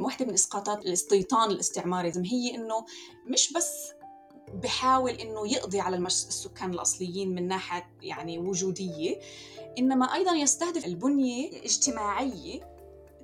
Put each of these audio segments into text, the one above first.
واحدة من إسقاطات الاستيطان الاستعماري هي إنه مش بس بحاول إنه يقضي على السكان الأصليين من ناحية يعني وجودية إنما أيضا يستهدف البنية الاجتماعية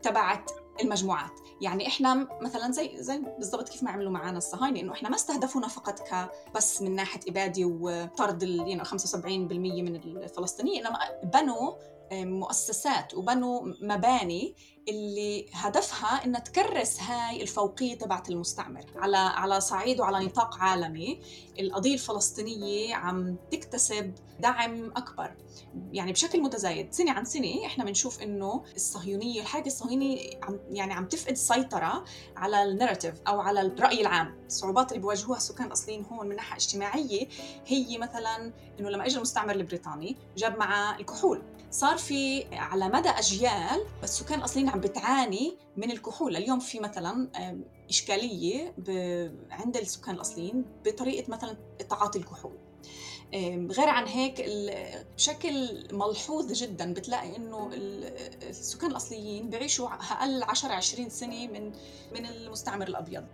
تبعت المجموعات. يعني إحنا مثلا زي زي بالضبط كيف ما عملوا معنا الصهاينة إنه إحنا ما استهدفونا فقط كبس من ناحية إبادة وطرد ال 75% من الفلسطينيين إنما بنوا مؤسسات وبنوا مباني اللي هدفها انها تكرس هاي الفوقية تبعت المستعمر على على صعيد وعلى نطاق عالمي. القضية الفلسطينية عم تكتسب دعم أكبر. يعني بشكل متزايد سنة عن سنة إحنا بنشوف إنه الصهيونية الحركة الصهيونية عم يعني عم تفقد السيطره على الناراتيف أو على الرأي العام. الصعوبات اللي بيواجهوها السكان الاصليين هون من ناحية اجتماعية هي مثلا إنه لما اجى المستعمر البريطاني جاب معه الكحول. صار في على مدى أجيال السكان الاصليين عم بتعاني من الكحول. اليوم في مثلا إشكالية عند السكان الأصليين بطريقة مثلا تعاطي الكحول. غير عن هيك بشكل ملحوظ جدا بتلاقي إنه السكان الأصليين بيعيشوا أقل 10 20 سنة من من المستعمر الأبيض.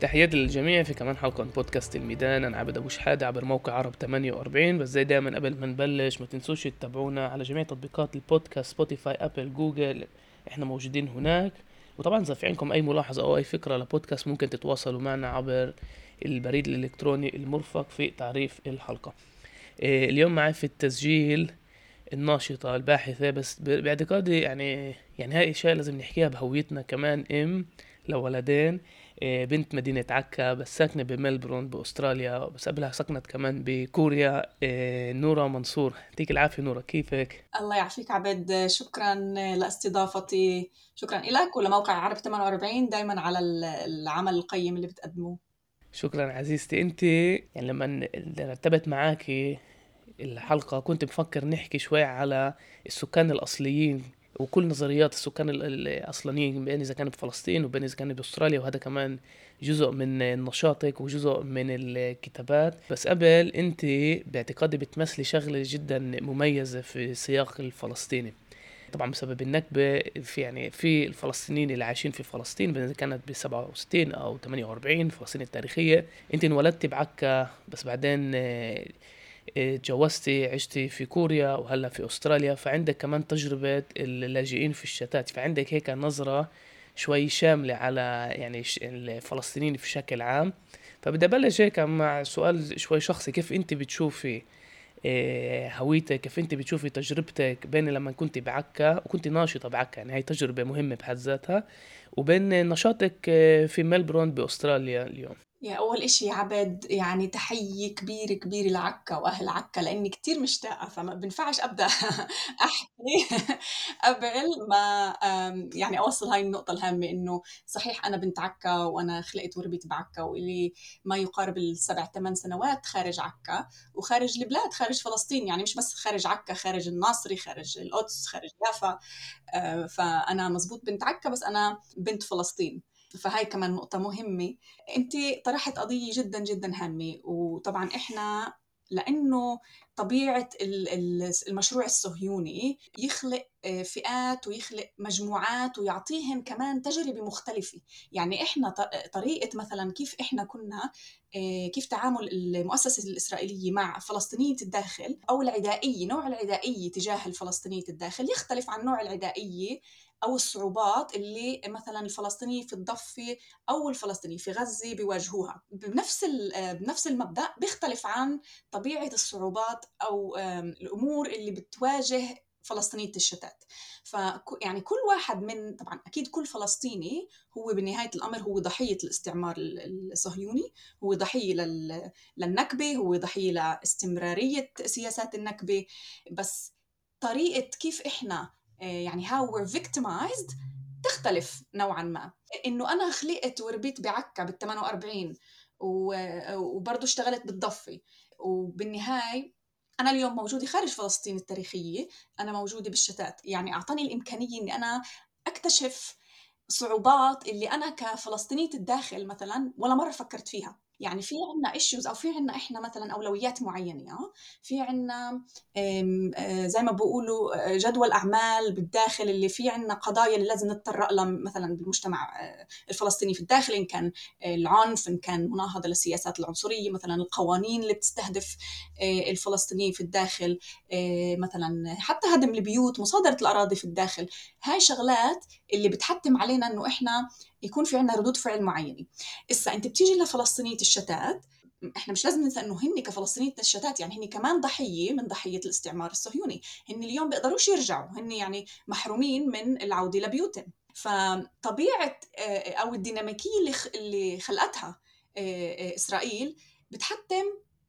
تحياتي للجميع في كمان حلقة من بودكاست الميدان. أنا عبد أبو شحادة عبر موقع عرب 48 بس زي دايما قبل ما نبلش ما تنسوش تتابعونا على جميع تطبيقات البودكاست Spotify Apple Google. إحنا موجودين هناك. وطبعا إذا في عندكم أي ملاحظة أو أي فكرة لبودكاست ممكن تتواصلوا معنا عبر البريد الإلكتروني المرفق في تعريف الحلقة. إيه، اليوم معي في التسجيل الناشطة الباحثة. بس باعتقادي يعني يعني هاي أشياء لازم نحكيها بهويتنا كمان أم لولدين. بنت مدينة عكا بس ساكنة بملبورن بأستراليا بس قبلها سكنت كمان بكوريا. إيه، نورا منصور يعطيك العافية نورا كيفك؟ الله يعافيك عبد. شكرا لاستضافتي. شكرا لك ولموقع عرب 48 دايما على العمل القيم اللي بتقدموه شكرا عزيزتي أنت. يعني لما رتبت معاكي الحلقة كنت بفكر نحكي شوي على السكان الأصليين. وكل نظريات السكان الأصليين بين إذا كان بفلسطين وبين إذا كان بأستراليا وهذا كمان جزء من نشاطك وجزء من الكتابات. بس قبل أنت باعتقادي بتمثلي شغلة جدا مميزة في السياق الفلسطيني. طبعا بسبب النكبة في يعني في الفلسطينيين اللي عايشين في فلسطين إذا كانت ب 67 أو 48 فلسطين التاريخية أنت انولدتي بعكا بس بعدين تجوزتي عشتي في كوريا وهلا في أستراليا. فعندك كمان تجربة اللاجئين في الشتات. فعندك هيك نظرة شوي شاملة على يعني الفلسطينيين بشكل عام. فبدي أبلش هيك مع سؤال شوي شخصي. كيف أنت بتشوفي آه، هويتك؟ كيف أنت بتشوفي تجربتك بين لما كنت بعكا وكنت ناشطة بعكا؟ يعني هاي تجربة مهمة بحد ذاتها. وبين نشاطك آه، في ملبورن بأستراليا اليوم. يا أول إشي عبد يعني تحية كبيرة كبيرة لعكا وأهل عكا لأني كتير مشتاقة فما بنفعش أبدأ أحكي قبل ما يعني أوصل هاي النقطة الهامة إنه صحيح أنا بنت عكا وأنا خلقت وربيت بعكا وإلي ما يقارب السبع ثمان سنوات خارج عكا وخارج البلاد خارج فلسطين يعني مش بس خارج عكا خارج الناصري خارج القدس خارج يافا. آه، فأنا مزبوط بنت عكا بس أنا بنت فلسطين. فهاي كمان نقطة مهمة. أنت طرحت قضية جدا جدا هامة وطبعا إحنا لأنه طبيعة المشروع الصهيوني يخلق آه، فئات ويخلق مجموعات ويعطيهم كمان تجربة مختلفة. يعني إحنا طريقة مثلا كيف إحنا كنا آه، كيف تعامل المؤسسة الإسرائيلية مع فلسطينية الداخل أو العدائية نوع العدائية تجاه الفلسطينية الداخل يختلف عن نوع العدائية أو الصعوبات اللي مثلا الفلسطينيين في الضفة أو الفلسطينيين في غزة بيواجهوها. بنفس بنفس المبدأ بيختلف عن طبيعة الصعوبات أو الأمور اللي بتواجه فلسطينية الشتات. ف يعني كل واحد من طبعا أكيد كل فلسطيني هو بنهاية الأمر هو ضحية الاستعمار الصهيوني هو ضحية لل... للنكبة هو ضحية لاستمرارية سياسات النكبة. بس طريقة كيف إحنا يعني how we're victimized تختلف نوعا ما. إنه أنا خلقت وربيت بعكا بال 48 وبرضه اشتغلت بالضفة. وبالنهاية أنا اليوم موجودة خارج فلسطين التاريخية. أنا موجودة بالشتات. يعني أعطاني الإمكانية إني أنا أكتشف صعوبات اللي أنا كفلسطينية الداخل مثلا ولا مرة فكرت فيها. يعني في عنا ايشوز أو في عنا إحنا مثلا أولويات معينة في عنا زي ما بقولوا جدول أعمال بالداخل اللي في عنا قضايا اللي لازم نتطرق لها مثلا بالمجتمع الفلسطيني في الداخل إن كان العنف إن كان مناهضة للسياسات العنصرية مثلا القوانين اللي بتستهدف الفلسطينيين في الداخل مثلا حتى هدم البيوت مصادرة الأراضي في الداخل. هاي شغلات اللي بتحتم علينا إنه إحنا يكون في عندنا ردود فعل معينة. إسا أنت بتيجي لفلسطينية الشتات إحنا مش لازم ننسى إنه هن كفلسطينية الشتات يعني هن كمان ضحية من ضحية الاستعمار الصهيوني. هن اليوم بيقدروش يرجعوا هن يعني محرومين من العودة لبيوتهم فطبيعة آه، أو الديناميكية اللي خلقتها آه، آه، إسرائيل بتحتم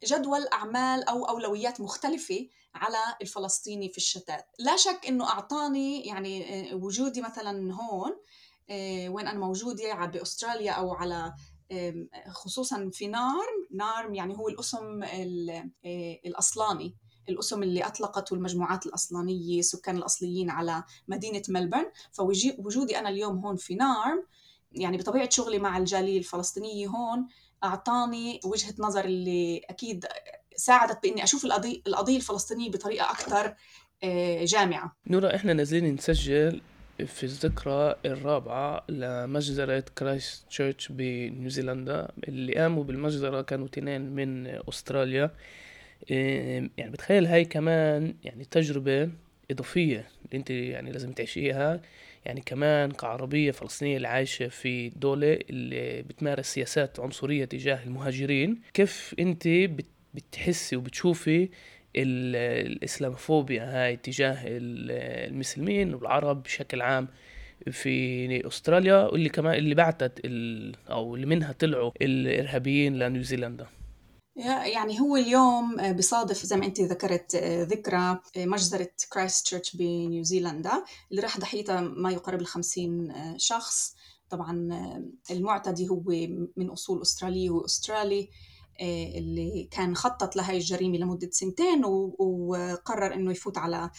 جدول أعمال أو أولويات مختلفة على الفلسطيني في الشتات. لا شك إنه أعطاني يعني وجودي مثلا هون وين أنا موجودة بأستراليا أو على خصوصا في نارم. نارم يعني هو الأسم آه، الأصلاني. الأسم اللي أطلقته المجموعات الأصلانية السكان الأصليين على مدينة ملبورن فوجودي أنا اليوم هون في نارم يعني بطبيعة شغلي مع الجالية الفلسطينية هون أعطاني وجهة نظر اللي أكيد ساعدت بإني أشوف القضية القضية الفلسطينية بطريقة أكثر آه، جامعة. نورا إحنا نازلين نسجل في الذكرى الرابعة لمجزرة كرايست تشيرش بنيوزيلندا اللي قاموا بالمجزرة كانوا تنين من أستراليا. يعني بتخيل هاي كمان يعني تجربة إضافية اللي أنت يعني لازم تعيشيها. يعني كمان كعربية فلسطينية اللي عايشة في دولة اللي بتمارس سياسات عنصرية تجاه المهاجرين. كيف أنت بتحسي وبتشوفي الإسلاموفوبيا هاي تجاه المسلمين والعرب بشكل عام في أستراليا واللي كمان اللي بعتت أو اللي منها طلعوا الإرهابيين لنيوزيلندا يعني هو اليوم بصادف زي ما أنت ذكرت ذكرى مجزرة كرايست تشيرش بنيوزيلندا اللي راح ضحيتها ما يقارب الخمسين شخص. طبعا المعتدي هو من أصول أسترالية وأسترالي آه، اللي كان خطط لهي الجريمة لمدة سنتين وقرر أنه يفوت على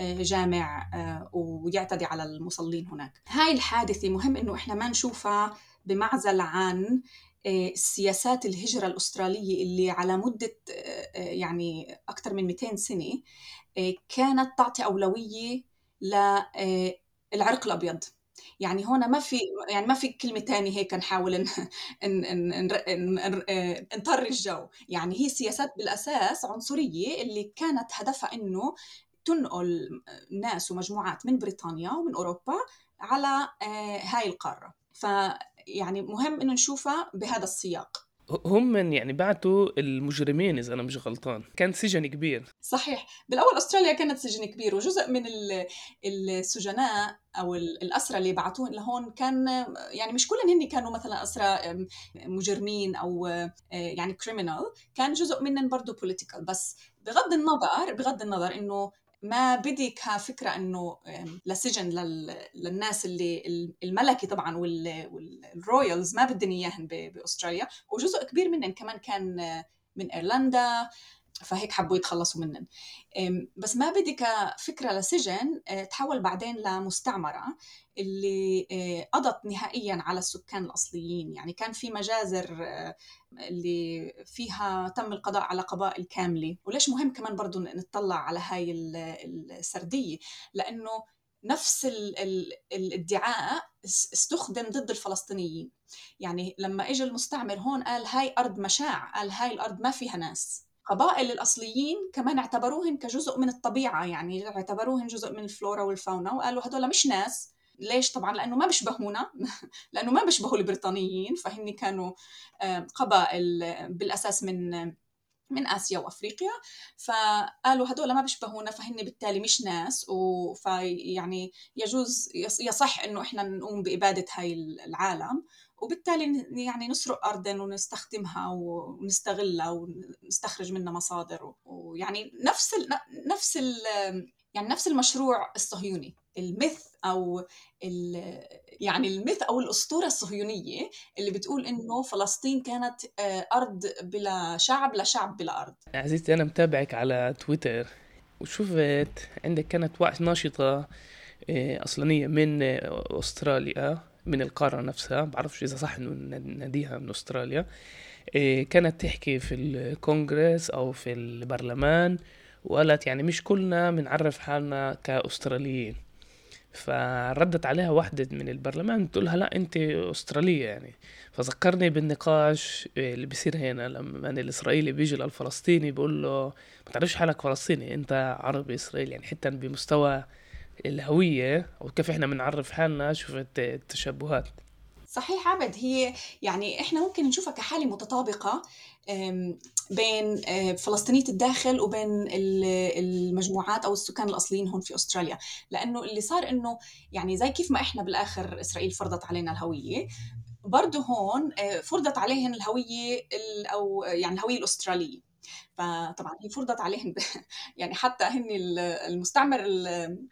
آه، جامع آه، ويعتدي على المصلين هناك. هاي الحادثة مهم أنه إحنا ما نشوفها بمعزل عن سياسات الهجرة الأسترالية اللي على مدة يعني أكثر من 200 سنة كانت تعطي أولوية للعرق الأبيض. يعني هون ما في يعني ما في كلمة ثانية هيك نحاول ان ان نطر الجو. يعني هي سياسات بالأساس عنصرية اللي كانت هدفها إنه تنقل ناس ومجموعات من بريطانيا ومن أوروبا على آه، هاي القارة. فيعني مهم إنه نشوفها بهذا السياق. هم من يعني بعتوا المجرمين إذا أنا مش غلطان. كان سجن كبير. صحيح. بالأول أستراليا كانت سجن كبير وجزء من السجناء أو الأسرى اللي بعثوهم لهون كان يعني مش كلهم هن كانوا مثلا أسرى مجرمين أو يعني criminal كان جزء منهم برضه political بس بغض النظر بغض النظر إنه ما بدي كفكره إنه لسجن للناس اللي الملكي طبعا وال royals ما بدهم اياهم بأستراليا. وجزء كبير منهم كمان كان من إيرلندا فهيك حبوا يتخلصوا منن بس ما بدي كفكرة لسجن آه، تحول بعدين لمستعمرة. اللي آه، قضت نهائيا على السكان الأصليين. يعني كان في مجازر آه، اللي فيها تم القضاء على قبائل كاملة. وليش مهم كمان برضو نطلع على هاي السردية؟ لأنه نفس الادعاء استخدم ضد الفلسطينيين. يعني لما اجى المستعمر هون قال هاي أرض مشاع قال هاي الأرض ما فيها ناس. قبائل الأصليين كمان اعتبروهن كجزء من الطبيعة. يعني اعتبروهن جزء من الفلورا والفاونا وقالوا هدول مش ناس. ليش طبعا؟ لأنه ما بيشبهونا لأنه ما بيشبهوا البريطانيين فهن كانوا قبائل بالأساس من من آسيا وأفريقيا. فقالوا هدول ما بيشبهونا فهن بالتالي مش ناس. وفيعني يجوز يصح إنه إحنا نقوم بإبادة هاي العالم. وبالتالي يعني نسرق أرضا ونستخدمها ونستغلها ونستخرج منها مصادر. ويعني نفس ال نفس ال يعني نفس المشروع الصهيوني الميث أو يعني الميث أو الأسطورة الصهيونية اللي بتقول إنه فلسطين كانت آه، أرض بلا شعب لا شعب بلا أرض. عزيزتي أنا متابعك على تويتر. وشفت عندك كانت ناشطة آه، أصلانية من أستراليا من القارة نفسها. بعرفش إذا صح إنه ناديها من أستراليا. إيه، كانت تحكي في الكونغرس أو في البرلمان. وقالت يعني مش كلنا بنعرف حالنا كأستراليين. فردت عليها واحدة من البرلمان بتقول لها لا أنت أسترالية يعني. فذكرني بالنقاش اللي بيصير هنا لما الإسرائيلي بيجي للفلسطيني بيقول له ما تعرفش حالك فلسطيني أنت عربي إسرائيلي يعني حتى بمستوى الهوية أو كيف إحنا بنعرف حالنا شوفت التشابهات. صحيح عبد هي يعني إحنا ممكن نشوفها كحالة متطابقة. بين فلسطينية الداخل وبين المجموعات أو السكان الأصليين هون في أستراليا. لأنه اللي صار إنه يعني زي كيف ما إحنا بالآخر إسرائيل فرضت علينا الهوية برضه هون فرضت عليهم الهوية أو يعني الهوية الأسترالية. فطبعا هي فرضت عليهم يعني حتى هن المستعمر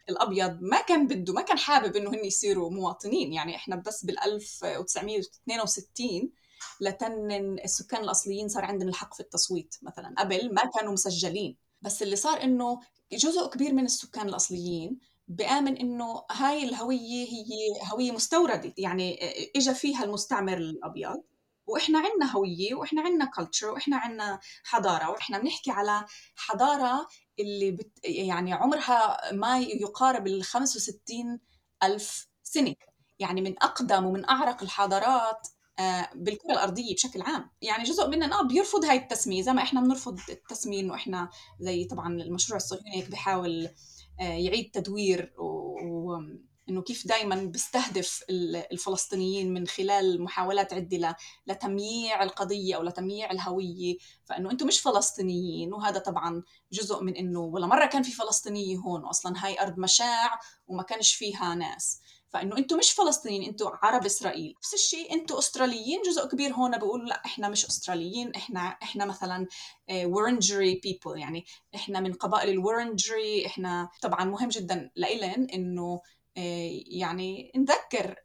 الأبيض ما كان بده ما كان حابب إنه هن يصيروا مواطنين. يعني إحنا بس بال 1962 لتنن السكان الأصليين صار عندهم الحق في التصويت مثلا. قبل ما كانوا مسجلين. بس اللي صار إنه جزء كبير من السكان الأصليين بآمن إنه هاي الهوية هي هوية مستوردة. يعني اجى فيها المستعمر الأبيض. وإحنا عندنا هوية وإحنا عندنا كلتشر وإحنا عندنا حضارة. وإحنا بنحكي على حضارة اللي بت يعني عمرها ما يقارب ال 65 ألف سنة. يعني من أقدم ومن أعرق الحضارات بالكرة الأرضية بشكل عام. يعني جزء مننا آه بيرفض هاي التسمية. زي ما إحنا بنرفض التسمية إنه إحنا زي طبعا المشروع الصهيوني هيك بحاول آه، يعيد تدوير وانه كيف دائما بيستهدف الفلسطينيين من خلال محاولات عده لتمييع القضية أو لتمييع الهوية. فإنه أنتم مش فلسطينيين وهذا طبعا جزء من إنه ولا مرة كان في فلسطينية هون أصلا هاي أرض مشاع وما كانش فيها ناس. فإنه أنتم مش فلسطينيين أنتم عرب إسرائيل. نفس الشيء أنتم أستراليين. جزء كبير هون بقول لا إحنا مش أستراليين إحنا إحنا مثلا ورنجري آه، بيبل يعني إحنا من قبائل الورنجري إحنا طبعا مهم جدا لإلن إنه آه، يعني نذكر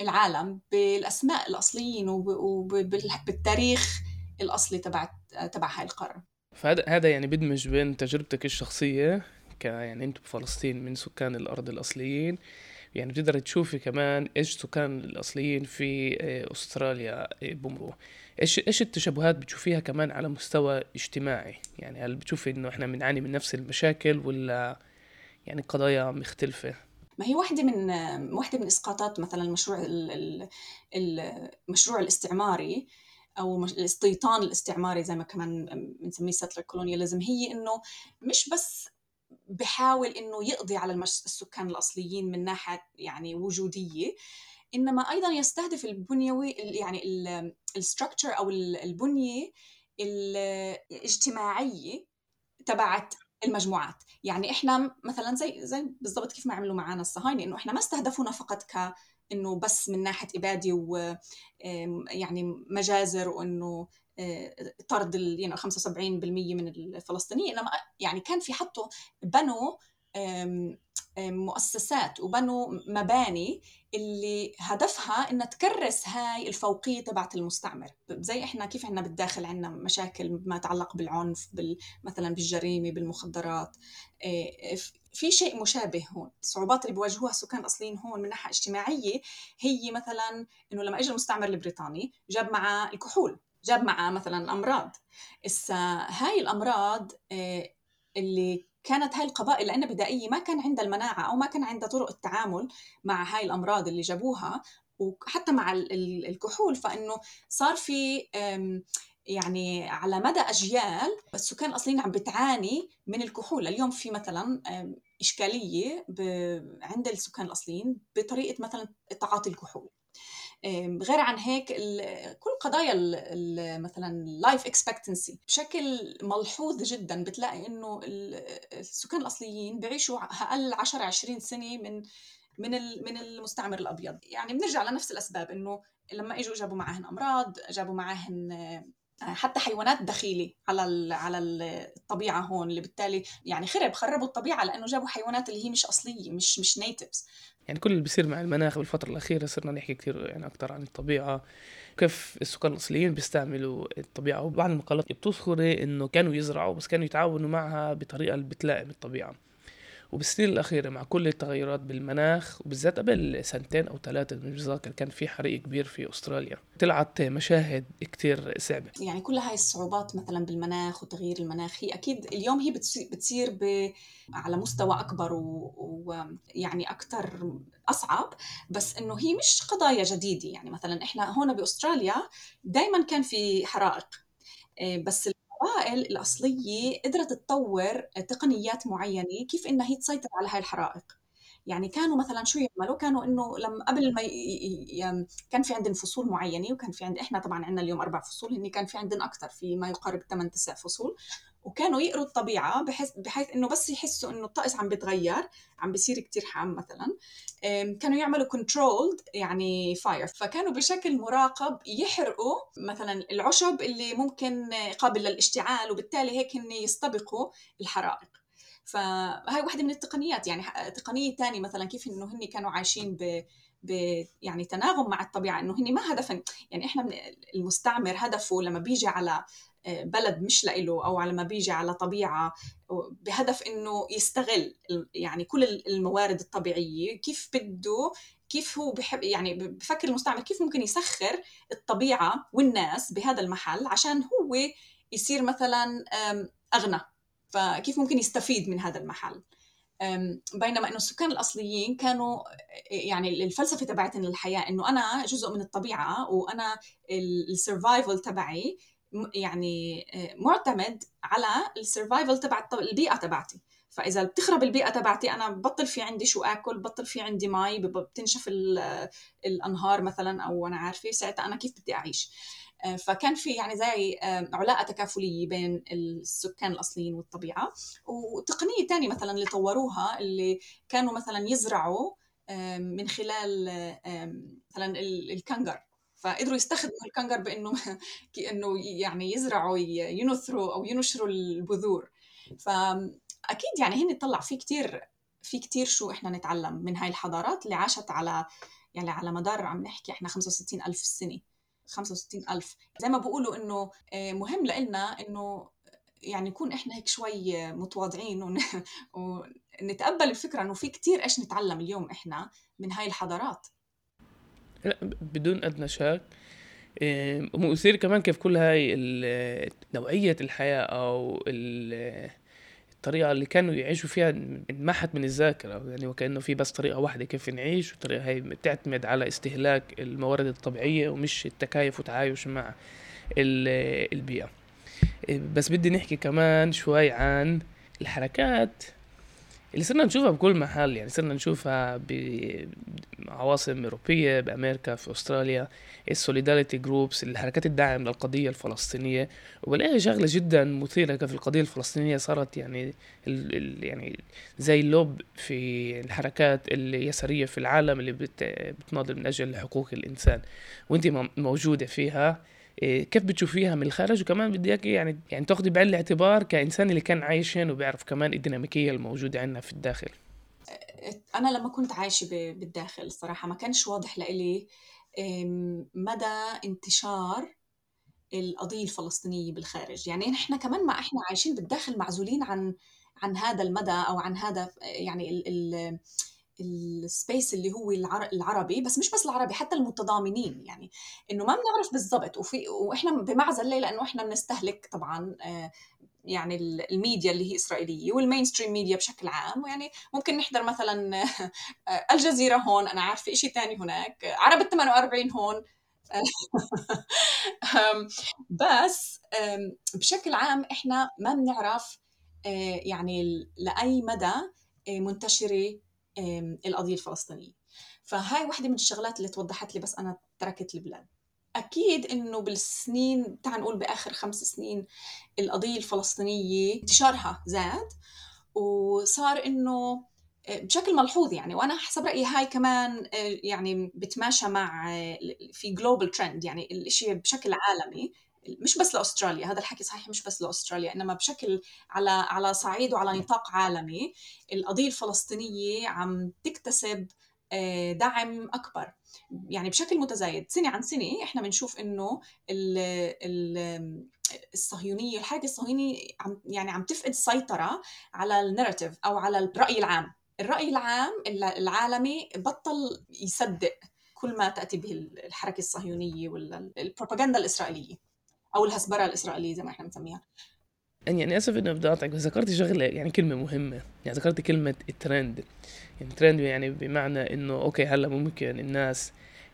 العالم بالأسماء الأصليين وبالتاريخ الأصلي تبع تبع هاي القارة. فهذا هذا يعني بدمج بين تجربتك الشخصية ك يعني أنتم بفلسطين من سكان الأرض الأصليين يعني بتقدر تشوفي كمان إيش سكان الأصليين في آه، أستراليا آه، بمروا. إيش إيش التشابهات بتشوفيها كمان على مستوى اجتماعي؟ يعني هل بتشوفي إنه إحنا بنعاني من نفس المشاكل ولا يعني قضايا مختلفة؟ ما هي واحدة من واحدة من إسقاطات مثلا المشروع المشروع الاستعماري أو الاستيطان الاستعماري زي ما كمان بنسميه ستلر كولونياليزم هي إنه مش بس بحاول إنه يقضي على السكان الأصليين من ناحية يعني وجودية إنما أيضا يستهدف البنيوي يعني الستركتشر أو البنية الاجتماعية تبعت المجموعات. يعني إحنا مثلا زي زي بالضبط كيف ما عملوا معنا الصهاينة إنه إحنا ما استهدفونا فقط ك إنه بس من ناحية إبادة و يعني مجازر وإنه طرد يعني 75% من الفلسطينيين. انما يعني كان في حطوا بنوا مؤسسات وبنوا مباني اللي هدفها إنها تكرس هاي الفوقية تبعت المستعمر. زي إحنا كيف عندنا بالداخل عندنا مشاكل ما يتعلق بالعنف بال مثلا بالجريمة بالمخدرات. آه، في شيء مشابه هون. الصعوبات اللي بيواجهوها السكان الأصليين هون من ناحية اجتماعية هي مثلا إنه لما اجى المستعمر البريطاني جاب معه الكحول. جاب معه مثلا امراض اسا هاي الأمراض آه، اللي كانت هاي القبائل لأنها بدائية ما كان عندها المناعة أو ما كان عندها طرق التعامل مع هاي الأمراض اللي جابوها وحتى مع الكحول فإنه صار في يعني على مدى أجيال السكان الأصليين عم بتعاني من الكحول. اليوم في مثلا إشكالية عند السكان الأصليين بطريقة مثلا تعاطي الكحول. غير عن هيك كل قضايا مثلا ال life expectancy بشكل ملحوظ جدا. بتلاقي إنه السكان الأصليين بيعيشوا أقل 10 20 سنة من من من المستعمر الأبيض. يعني بنرجع لنفس الأسباب إنه لما إجوا جابوا معهن أمراض جابوا معهن حتى حيوانات دخيلة على على الطبيعة هون اللي بالتالي يعني خرب خربوا الطبيعة لأنه جابوا حيوانات اللي هي مش أصلية مش مش نيتفز يعني كل اللي بيصير مع المناخ بالفترة الأخيرة صرنا نحكي كثير يعني أكثر عن الطبيعة كيف السكان الأصليين بيستعملوا الطبيعة. وبعض المقالات بتذكر إنه كانوا يزرعوا بس كانوا يتعاونوا معها بطريقة اللي بتلائم الطبيعة. وبالسنين الأخيرة مع كل التغيرات بالمناخ وبالذات قبل سنتين أو ثلاثة مش بتذكر كان في حريق كبير في أستراليا. طلعت مشاهد كتير صعبة يعني كل هاي الصعوبات مثلا بالمناخ وتغيير المناخ هي أكيد اليوم هي بتصير ب... على مستوى أكبر ويعني و... أكثر أصعب بس إنه هي مش قضايا جديدة. يعني مثلا إحنا هون بأستراليا دائما كان في حرائق إيه، بس القبائل الأصلية قدرت تطور تقنيات معينة كيف إنها هي تسيطر على هاي الحرائق. يعني كانوا مثلا شو يعملوا؟ كانوا إنه لما قبل ما ي... كان في عندنا فصول معينة وكان في عند إحنا طبعا عندنا اليوم أربع فصول هن كان في عندنا أكثر في ما يقارب 8 9 فصول. وكانوا يقروا الطبيعة بحيث بحيث إنه بس يحسوا إنه الطقس عم بيتغير عم بيصير كتير حام مثلا. كانوا يعملوا controlled يعني fire فكانوا بشكل مراقب يحرقوا مثلا العشب اللي ممكن قابل للاشتعال وبالتالي هيك هن يستبقوا الحرائق. فهاي واحدة من التقنيات. يعني تقنية ثانية مثلا كيف إنه هن كانوا عايشين ب ب يعني تناغم مع الطبيعة. إنه هن ما هدفا يعني إحنا المستعمر هدفه لما بيجي على بلد مش لإله أو على ما بيجي على طبيعة بهدف إنه يستغل يعني كل الموارد الطبيعية كيف بده كيف هو بحب يعني بفكر المستعمر كيف ممكن يسخر الطبيعة والناس بهذا المحل عشان هو يصير مثلا أغنى. فكيف ممكن يستفيد من هذا المحل؟ بينما إنه السكان الأصليين كانوا يعني الفلسفة تبعتهم للحياة إنه أنا جزء من الطبيعة وأنا ال survival تبعي يعني آه، معتمد على ال survival تبع البيئة تبعتي. فإذا بتخرب البيئة تبعتي أنا بطل في عندي شو آكل بطل في عندي مي بتنشف الأنهار مثلا أو أنا عارفة ساعتها أنا كيف بدي أعيش. آه، فكان في يعني زي آه، علاقة تكافلية بين السكان الأصليين والطبيعة. وتقنية ثانية مثلا اللي طوروها اللي كانوا مثلا يزرعوا من خلال مثلا الكنجر. فقدروا يستخدموا الكنجر بإنه كانه يعني يزرعوا ينثروا أو ينشروا البذور. فاكيد يعني هن طلع في كتير في كتير شو إحنا نتعلم من هاي الحضارات اللي عاشت على يعني على مدار عم نحكي إحنا 65 ألف سنة. 65 ألف. زي ما بقولوا إنه آه، مهم لنا إنه يعني نكون إحنا هيك شوي متواضعين ون... ونتقبل الفكرة إنه في كتير إيش نتعلم اليوم إحنا من هاي الحضارات. لا بدون أدنى شك. مثير كمان كيف كل هاي نوعية الحياة أو الطريقة اللي كانوا يعيشوا فيها انمحت من الذاكرة. يعني وكأنه في بس طريقة واحدة كيف نعيش والطريقة هاي بتعتمد على استهلاك الموارد الطبيعية ومش التكيف والتعايش مع البيئة. بس بدي نحكي كمان شوي عن الحركات اللي صرنا نشوفها بكل محل يعني صرنا نشوفها بعواصم أوروبية بأمريكا في أستراليا ال solidarity groups الحركات الداعم للقضية الفلسطينية. وبلاقي شغلة جدا مثيرة في القضية الفلسطينية صارت يعني يعني زي اللوب في الحركات اليسارية في العالم اللي بت بتناضل من أجل حقوق الإنسان. وأنت موجودة فيها. إيه، كيف بتشوفيها من الخارج؟ وكمان بدي اياكي يعني يعني تاخذي بعين الاعتبار كإنسان اللي كان عايش هنا وبيعرف كمان الديناميكية الموجودة عندنا في الداخل. أنا لما كنت عايشة بالداخل الصراحه ما كانش واضح لإلي مدى انتشار القضية الفلسطينية بالخارج. يعني نحن كمان ما إحنا عايشين بالداخل معزولين عن عن هذا المدى أو عن هذا يعني ال ال ال space اللي هو العربي بس مش بس العربي حتى المتضامنين. يعني إنه ما بنعرف بالضبط. وفي وإحنا بمعزل ليه؟ لأنه إحنا بنستهلك طبعا آه، يعني الميديا اللي هي إسرائيلية وال mainstream media بشكل عام. ويعني ممكن نحضر مثلا آه، الجزيرة هون أنا عارفة شيء ثاني هناك. عرب 48 هون. بس بشكل عام إحنا ما بنعرف آه، يعني لأي مدى منتشرة القضية الفلسطينية. فهاي واحدة من الشغلات اللي توضحت لي بس أنا تركت البلاد أكيد إنه بالسنين تعال نقول بآخر خمس سنين القضية الفلسطينية انتشارها زاد وصار إنه آه، بشكل ملحوظ يعني. وأنا حسب رأيي هاي كمان آه، يعني بتماشى مع آه، في جلوبال ترند يعني الشيء بشكل عالمي. مش بس لأستراليا هذا الحكي صحيح مش بس لأستراليا إنما بشكل على على صعيد وعلى نطاق عالمي القضية الفلسطينية عم تكتسب آه، دعم أكبر. يعني بشكل متزايد سنة عن سنة إحنا بنشوف إنه ال ال الصهيونية الحركة الصهيونية عم يعني عم تفقد السيطره على ال narrative أو على الرأي العام. الرأي العام العالمي بطل يصدق كل ما تأتي به الحركة الصهيونية ولا البروباغندا الإسرائيلية. أو الهسبرة الإسرائيلية زي ما إحنا بنسميها. يعني أسف إني بدي اقاطعك بس ذكرتي شغلة يعني كلمة مهمة. يعني ذكرتي كلمة الترند. يعني ترند يعني بمعنى إنه أوكي هلأ ممكن الناس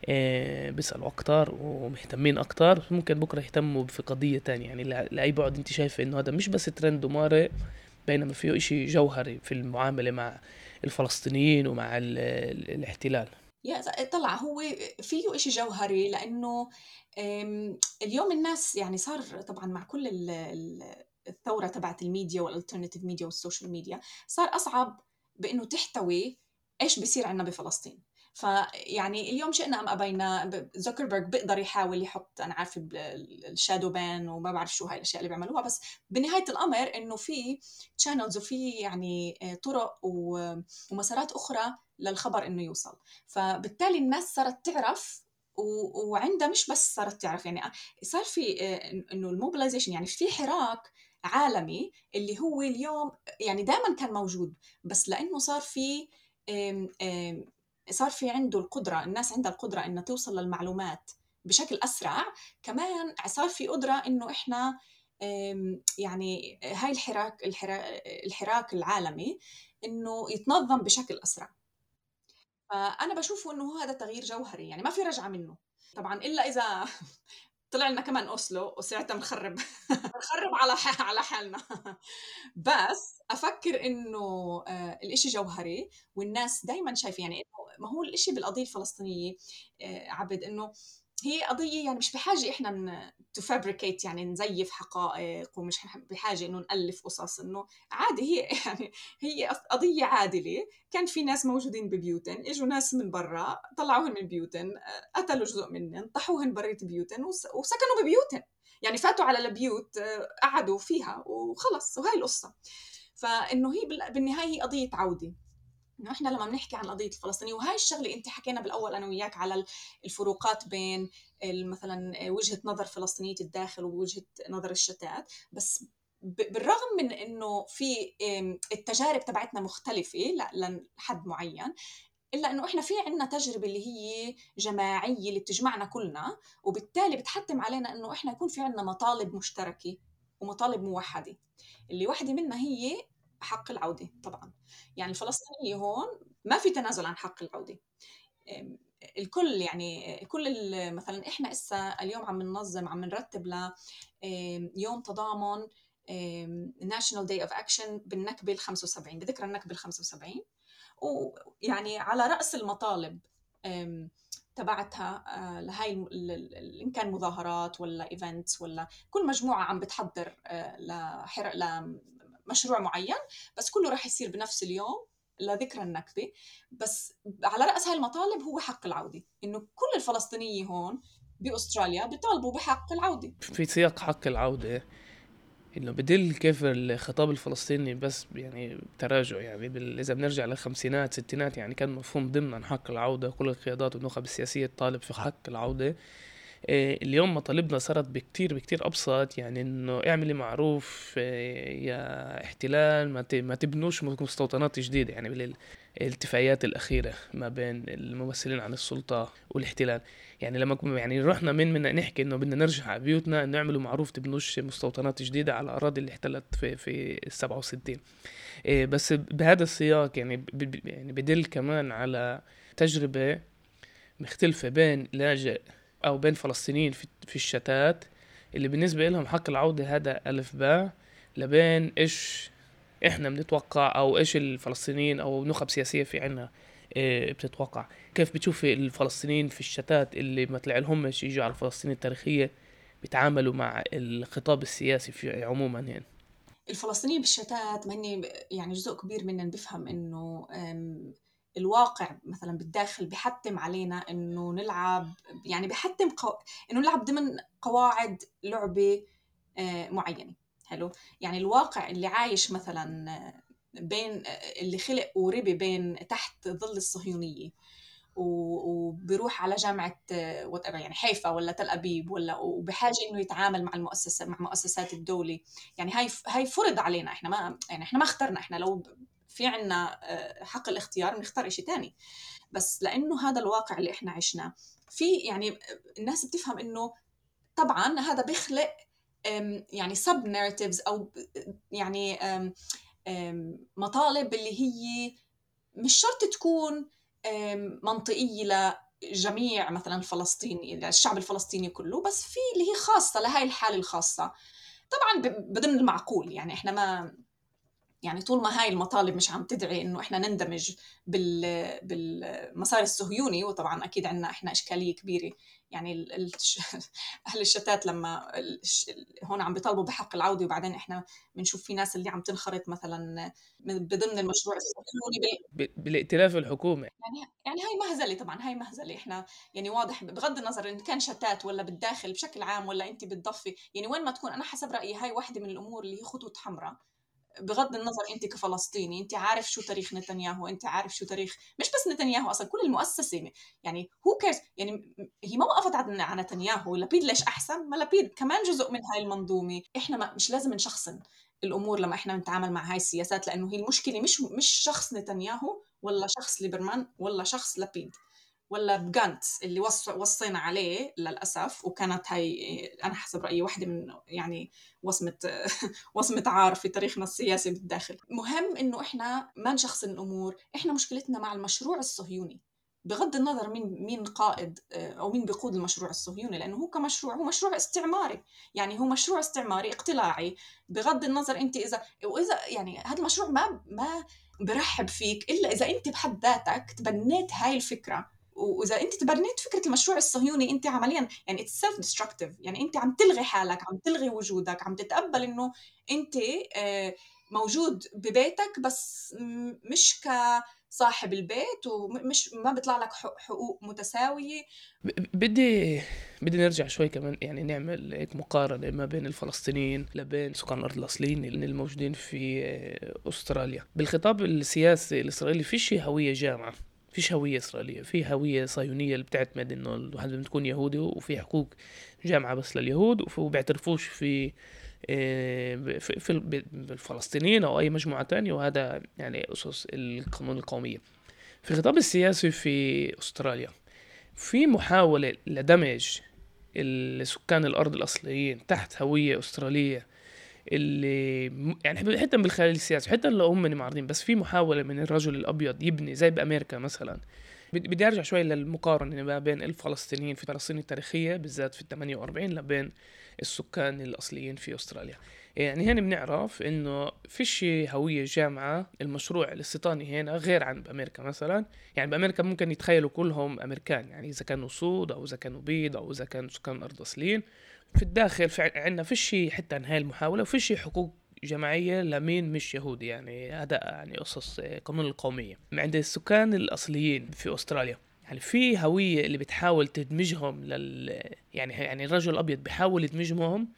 آه، بيسألوا أكتر ومهتمين أكتر ممكن بكرة يهتموا في قضية تانية. يعني لأي بعد أنت شايفة إنه هذا مش بس ترند ومارق بينما فيه إشي جوهري في المعاملة مع الفلسطينيين ومع الاحتلال. يا طلع هو فيه إشي جوهري لأنه اليوم الناس يعني صار طبعا مع كل الثورة تبعت الميديا وال alternative media وال social media صار أصعب بأنه تحتوي إيش بيصير عندنا بفلسطين. فيعني اليوم شئنا أم أبينا زوكربيرج بيقدر يحاول يحط أنا عارفة ال shadow ban وما بعرف شو هاي الأشياء اللي بيعملوها بس بنهاية الأمر إنه في channels وفي يعني آه، طرق ومسارات أخرى للخبر إنه يوصل. فبالتالي الناس صارت تعرف وعندها مش بس صارت تعرف يعني آه، صار في آه، إنه ال mobilization يعني في حراك عالمي اللي هو اليوم يعني دائما كان موجود بس لأنه صار في صار في عنده القدرة الناس عندها القدرة إنها توصل للمعلومات بشكل أسرع. كمان صار في قدرة إنه إحنا يعني هاي الحراك الحراك العالمي إنه يتنظم بشكل أسرع. فأنا بشوفه إنه هذا تغيير جوهري يعني ما في رجعة منه. طبعا إلا إذا طلع لنا كمان أوسلو وساعتها بنخرب بنخرب على على حالنا. بس أفكر إنه آه، الإشي جوهري والناس دائما شايفة يعني إنه ما هو الإشي بالقضية الفلسطينية آه، عبد إنه هي قضية يعني مش بحاجة إحنا تو فابريكيت يعني نزيف حقائق ومش بحاجة إنه نألف قصص إنه عادي هي يعني هي قضية عادلة. كان في ناس موجودين ببيوتن إجوا ناس من برا طلعوهن من بيوتن قتلوا جزء منهم طحوهن بريت بيوتن وسكنوا ببيوتن. يعني فاتوا على البيوت قعدوا فيها وخلص وهي القصة. فإنه هي بالنهاية هي قضية عودة. إنه إحنا لما بنحكي عن القضية الفلسطينيه وهي الشغلة أنت حكينا بالأول أنا وياك على الفروقات بين مثلا وجهة نظر فلسطينية الداخل ووجهة نظر الشتات بس بالرغم من إنه في التجارب تبعتنا مختلفة لحد معين إلا إنه إحنا في عندنا تجربة اللي هي جماعية اللي بتجمعنا كلنا وبالتالي بتحتم علينا إنه إحنا يكون في عندنا مطالب مشتركة ومطالب موحدة. اللي واحدة منها هي حق العودة طبعا. يعني الفلسطينية هون ما في تنازل عن حق العودة. الكل يعني كل مثلا إحنا إسا اليوم عم ننظم عم نرتب ل يوم تضامن national day of action بالنكبة ال 75 بذكرى النكبة ال 75 ويعني على رأس المطالب تبعتها آه، لهي إن كان مظاهرات ولا events ولا كل مجموعة عم بتحضر آه، لخلق مشروع معين بس كله راح يصير بنفس اليوم لذكرى النكبة. بس على رأس هاي المطالب هو حق العودة إنه كل الفلسطينية هون بأستراليا بيطالبوا بحق العودة. في سياق حق العودة إنه بدل كيف الخطاب الفلسطيني بس يعني تراجع يعني إذا بنرجع للخمسينات ستينات يعني كان مفهوم ضمن حق العودة كل القيادات والنخب السياسية تطالب في حق العودة. اليوم مطالبنا صارت بكتير بكتير أبسط يعني إنه اعملي معروف آه، يا احتلال ما تبنوش مستوطنات جديدة يعني بالاتفاقيات الأخيرة ما بين الممثلين عن السلطة والاحتلال. يعني لما يعني رحنا من من نحكي إنه بدنا نرجع على بيوتنا نعملوا معروف تبنوش مستوطنات جديدة على الاراضي اللي احتلت في في 67 آه، بس بهذا السياق يعني يعني بدل كمان على تجربة مختلفة بين لاجئ أو بين فلسطينيين في الشتات اللي بالنسبة لهم حق العودة هذا ألف باء لبين إيش إحنا بنتوقع أو إيش الفلسطينيين أو نخب سياسية في عنا إيه بتتوقع. كيف بتشوفي الفلسطينيين في الشتات اللي ما طلع لهمش يجوا على فلسطين التاريخية بيتعاملوا مع الخطاب السياسي في عموما يعني الفلسطينيين بالشتات ما يعني جزء كبير منهم بيفهم إنه الواقع مثلا بالداخل بحتم علينا إنه نلعب يعني بحتم قو... إنه نلعب ضمن قواعد لعبة آه، معينة. حلو؟ يعني الواقع اللي عايش مثلا بين اللي خلق وربي بين تحت ظل الصهيونية وبيروح على جامعة وات يعني حيفا ولا تل أبيب ولا وبحاجة إنه يتعامل مع المؤسسة مع مؤسسات الدولة. يعني هاي هاي فرض علينا إحنا ما يعني إحنا ما اخترنا إحنا لو في عنا آه، حق الاختيار بنختار شيء ثاني بس لأنه هذا الواقع اللي إحنا عشناه في يعني الناس بتفهم إنه طبعا هذا بيخلق يعني سب ناريتيفز أو يعني مطالب اللي هي مش شرط تكون منطقية لجميع مثلا الفلسطيني الشعب الفلسطيني كله بس في اللي هي خاصة لهي الحالة الخاصة. طبعا بضمن المعقول يعني إحنا ما يعني طول ما هاي المطالب مش عم تدعي إنه إحنا نندمج بال بالمسار الصهيوني وطبعا أكيد عندنا إحنا إشكالية كبيرة. يعني أهل الشتات لما هون عم بيطالبوا بحق العودة وبعدين إحنا بنشوف في ناس اللي عم تنخرط مثلا بضمن المشروع الصهيوني بال... بالائتلاف الحكومي يعني يعني هاي مهزلة طبعا هاي مهزلة. إحنا يعني واضح بغض النظر إن كان شتات ولا بالداخل بشكل عام ولا انت بتضفي يعني وين ما تكون أنا حسب رأيي هاي واحدة من الأمور اللي هي خطوط حمراء. بغض النظر أنت كفلسطيني أنت عارف شو تاريخ نتنياهو أنت عارف شو تاريخ مش بس نتنياهو أصلا كل المؤسسة يعني who cares يعني هي ما وقفت على نتنياهو لبيد ليش أحسن؟ ما لبيد كمان جزء من هاي المنظومة إحنا ما مش لازم نشخصن الأمور لما إحنا نتعامل مع هاي السياسات لأنه هي المشكلة مش مش شخص نتنياهو ولا شخص ليبرمان ولا شخص لبيد ولا بجانتس اللي وصينا عليه للأسف وكانت هاي أنا حسب رأيي واحدة من يعني وصمة وصمة عار في تاريخنا السياسي بالداخل مهم إنه إحنا ما نشخصن الأمور إحنا مشكلتنا مع المشروع الصهيوني. بغض النظر مين مين قائد أو مين بيقود المشروع الصهيوني لأنه هو كمشروع هو مشروع استعماري. يعني هو مشروع استعماري اقتلاعي. بغض النظر أنت إذا وإذا يعني هذا المشروع ما ما برحب فيك إلا إذا أنت بحد ذاتك تبنيت هاي الفكرة. وإذا أنت تبنيت فكرة المشروع الصهيوني أنت عمليا يعني it's self destructive يعني أنت عم تلغي حالك عم تلغي وجودك عم تتقبل إنه أنت آه، موجود ببيتك بس مش كصاحب البيت ومش ما بيطلع لك حقوق متساوية. بدي بدي نرجع شوي كمان يعني نعمل هيك مقارنة ما بين الفلسطينيين لبين سكان الأرض الأصليين اللي الموجودين في آه، أستراليا. بالخطاب السياسي الإسرائيلي فيش هوية جامعة. فيش هوية إسرائيلية في هوية صهيونية اللي بتعتمد إنه الواحد لازم تكون يهودي وفي حقوق جامعة بس لليهود وبيعترفوش في آه، في, في الفلسطينيين أو أي مجموعة تانية وهذا يعني أسس القانون القومية. في الخطاب السياسي في أستراليا في محاولة لدمج السكان الأرض الأصليين تحت هوية أسترالية اللي يعني حتى بالخلال السياسي حتى لو هم معارضين بس في محاولة من الرجل الأبيض يبني زي بأمريكا مثلا. بدي أرجع شوي للمقارنة ما بين الفلسطينيين في فلسطين التاريخية بالذات في ال 48 لبين السكان الأصليين في أستراليا. يعني هنا بنعرف إنه فيش هوية جامعة المشروع الاستيطاني هنا غير عن بأمريكا مثلا. يعني بأمريكا ممكن يتخيلوا كلهم أمريكان يعني إذا كانوا سود أو إذا كانوا بيض أو إذا كانوا سكان أرض أصليين. في الداخل عندنا فيش حتى عن هاي المحاولة وفيش حقوق جماعية لمين مش يهودي يعني هذا يعني قصص قانون القومية. عند السكان الأصليين في أستراليا يعني في هوية اللي بتحاول تدمجهم لل يعني يعني الرجل الأبيض بيحاول يدمجهم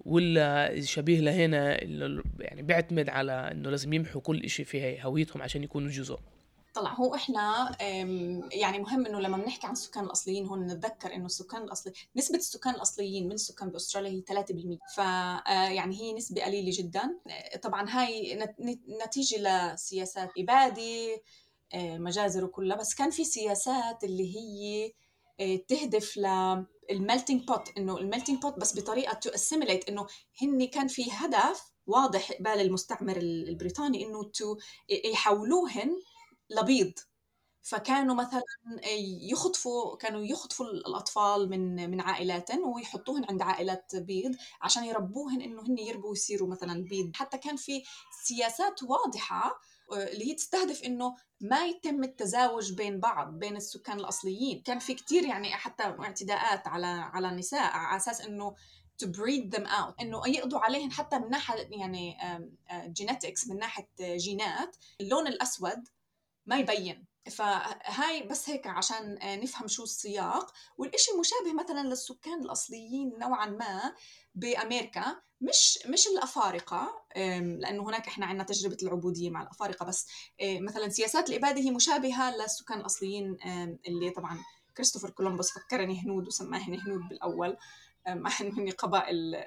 ولا شبيه لهنا يعني بيعتمد على إنه لازم يمحوا كل إشي في هويتهم عشان يكونوا جزء. طلع. هو إحنا يعني مهم إنه لما بنحكي عن السكان الأصليين هون نتذكر إنه السكان الأصلي نسبة السكان الأصليين من السكان بأستراليا هي 3% ف آه، يعني هي نسبة قليلة جدا. آه، طبعا هاي نتيجة لسياسات إبادة آه، مجازر وكلها. بس كان في سياسات اللي هي تهدف لل melting pot إنه ال melting pot بس بطريقة to assimilate إنه هن كان في هدف واضح قبال المستعمر البريطاني إنه to يحولوهن لبيض. فكانوا مثلا يخطفوا كانوا يخطفوا الأطفال من من عائلات ويحطوهن عند عائلات بيض عشان يربوهن إنه هن يربوا ويصيروا مثلا بيض. حتى كان في سياسات واضحة آه، اللي هي تستهدف إنه ما يتم التزاوج بين بعض بين السكان الأصليين. كان في كتير يعني حتى اعتداءات على على النساء على أساس إنه to breed them out. إنه يقضوا عليهم حتى من ناحية يعني جينيتكس من ناحية جينات. اللون الأسود ما يبين. فهاي بس هيك عشان نفهم شو السياق. والإشي مشابه مثلا للسكان الأصليين نوعا ما بأمريكا مش مش الأفارقة لأنه هناك إحنا عندنا تجربة العبودية مع الأفارقة بس مثلا سياسات الإبادة هي مشابهة للسكان الأصليين اللي طبعا كريستوفر كولومبوس فكرني هنود وسماهن هنود بالأول. انه هن قبائل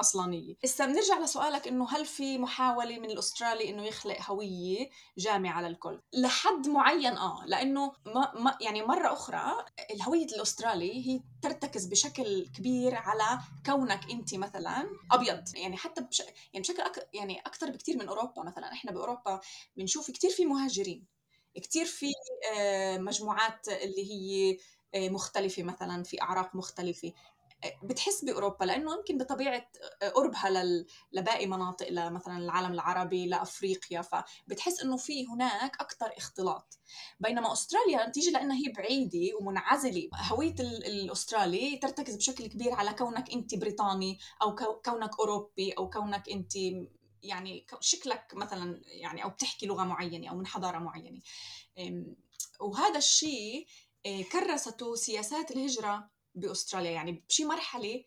أصلانية. هسه بنرجع لسؤالك إنه هل في محاولة من الأسترالي إنه يخلق هوية جامعة للكل؟ لحد معين آه. لأنه ما ما يعني مرة أخرى الهوية الأسترالي هي ترتكز بشكل كبير على كونك أنت مثلا أبيض. يعني حتى بش يعني بشكل أك... يعني أكثر بكثير من أوروبا مثلا. إحنا بأوروبا بنشوف كثير في مهاجرين. كثير في مجموعات اللي هي مختلفة مثلا في أعراق مختلفة. بتحس بأوروبا لأنه يمكن بطبيعة قربها لل... لباقي مناطق مثلا العالم العربي لأفريقيا فبتحس إنه في هناك أكثر اختلاط. بينما أستراليا نتيجه لأنها هي بعيدة ومنعزلة هوية الأسترالي ترتكز بشكل كبير على كونك أنت بريطاني أو كونك أوروبي أو كونك أنت يعني شكلك مثلا يعني أو بتحكي لغة معينة أو من حضارة معينة. وهذا الشيء كرسته سياسات الهجرة بأستراليا يعني بشي مرحلة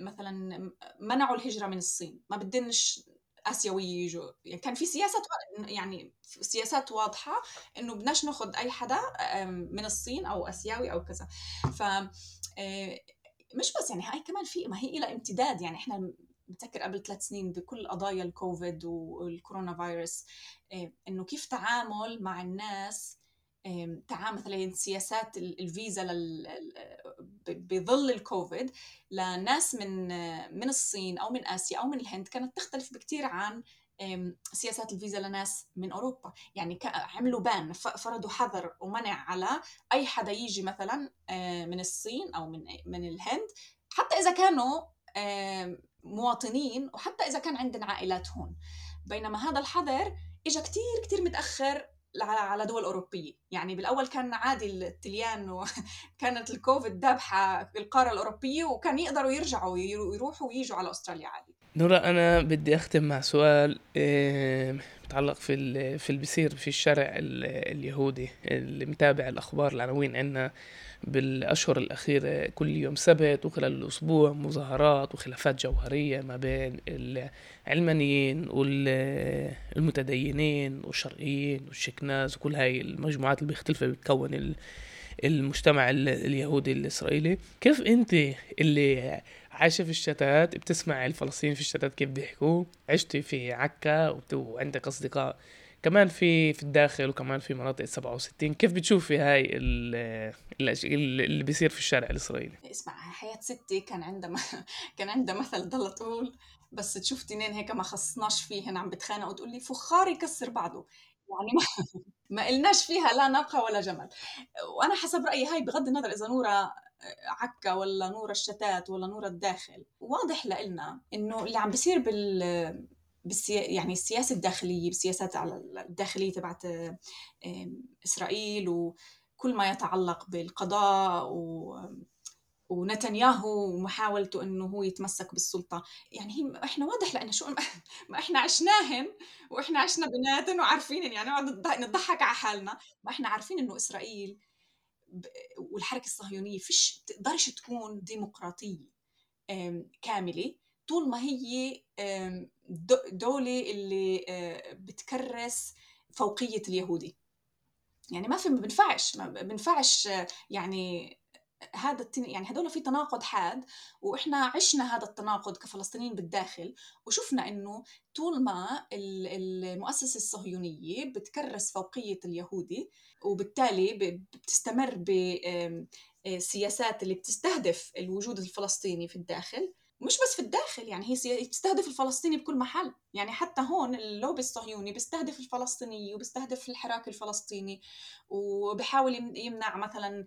مثلا منعوا الهجرة من الصين ما بدنش آسيوية يجوا. يعني كان في سياسات يعني سياسات واضحة إنه بدناش ناخذ أي حدا من الصين أو آسيوي أو كذا. ف مش بس يعني هاي كمان في ما هي لها امتداد. يعني إحنا بتذكر قبل ثلاث سنين بكل قضايا الكوفيد والكورونا فيروس إنه كيف تعامل مع الناس تعامل مثلا سياسات الفيزا. بظل الكوفيد لناس من من الصين أو من آسيا أو من الهند كانت تختلف بكثير عن سياسات الفيزا لناس من أوروبا يعني عملوا بان فرضوا حظر ومنع على أي حدا يجي مثلا من الصين أو من من الهند حتى إذا كانوا مواطنين وحتى إذا كان عندنا عائلات هون بينما هذا الحظر اجى كثير كثير متأخر على دول أوروبية. يعني بالأول كان عادي التليان وكانت الكوفيد دابحة القارة الأوروبية وكان يقدروا يرجعوا يروحوا ويجوا على أستراليا عادي. نورا أنا بدي أختم مع سؤال متعلق في في اللي بيصير في الشارع اليهودي اللي متابع الأخبار العناوين. عنا بالأشهر الأخيرة كل يوم سبت وخلال الأسبوع مظاهرات وخلافات جوهرية ما بين العلمانيين والمتدينين والشرقيين والشكناز وكل هاي المجموعات اللي بيختلفوا بتكون المجتمع اليهودي الإسرائيلي. كيف أنت اللي عايشة في الشتات بتسمع الفلسطينيين في الشتات كيف بيحكوا. عشتي في عكا وعندك أصدقاء كمان في في الداخل وكمان في مناطق 67 كيف بتشوفي هاي اللي بيصير في الشارع الإسرائيلي؟ اسمع حياة ستي كان عندها كان عندها مثل ضل تقول بس تشوف تنين هيك ما خصناش فيهن عم بتخانقوا وتقول لي فخار يكسر بعضه. يعني ما ما قلناش فيها لا ناقه ولا جمل. وأنا حسب رأيي هاي بغض النظر إذا نورة عكا ولا نور الشتات ولا نور الداخل. واضح لنا إنه اللي عم بيصير بال بالسيا... يعني السياسة الداخلية بالسياسات على الداخلية تبعت إسرائيل وكل ما يتعلق بالقضاء و... ونتنياهو ومحاولته إنه هو يتمسك بالسلطة. يعني هي إحنا واضح لإنه شو ما إحنا عشناهن وإحنا عشنا بيناتن وعارفين يعني نضحك على حالنا. ما إحنا عارفين إنه إسرائيل والحركة الصهيونية فيش تقدرش تكون ديمقراطية كاملة. طول ما هي دولة اللي بتكرس فوقية اليهودي. يعني ما في ما بنفعش ما بنفعش يعني هذا التن... يعني هدول في تناقض حاد وإحنا عشنا هذا التناقض كفلسطينيين بالداخل وشفنا إنه طول ما المؤسسة الصهيونية بتكرس فوقية اليهودي وبالتالي بتستمر بسياسات اللي بتستهدف الوجود الفلسطيني في الداخل مش بس في الداخل يعني هي بتستهدف الفلسطيني بكل محل. يعني حتى هون اللوبي الصهيوني بيستهدف الفلسطيني وبيستهدف الحراك الفلسطيني وبحاول يمنع مثلا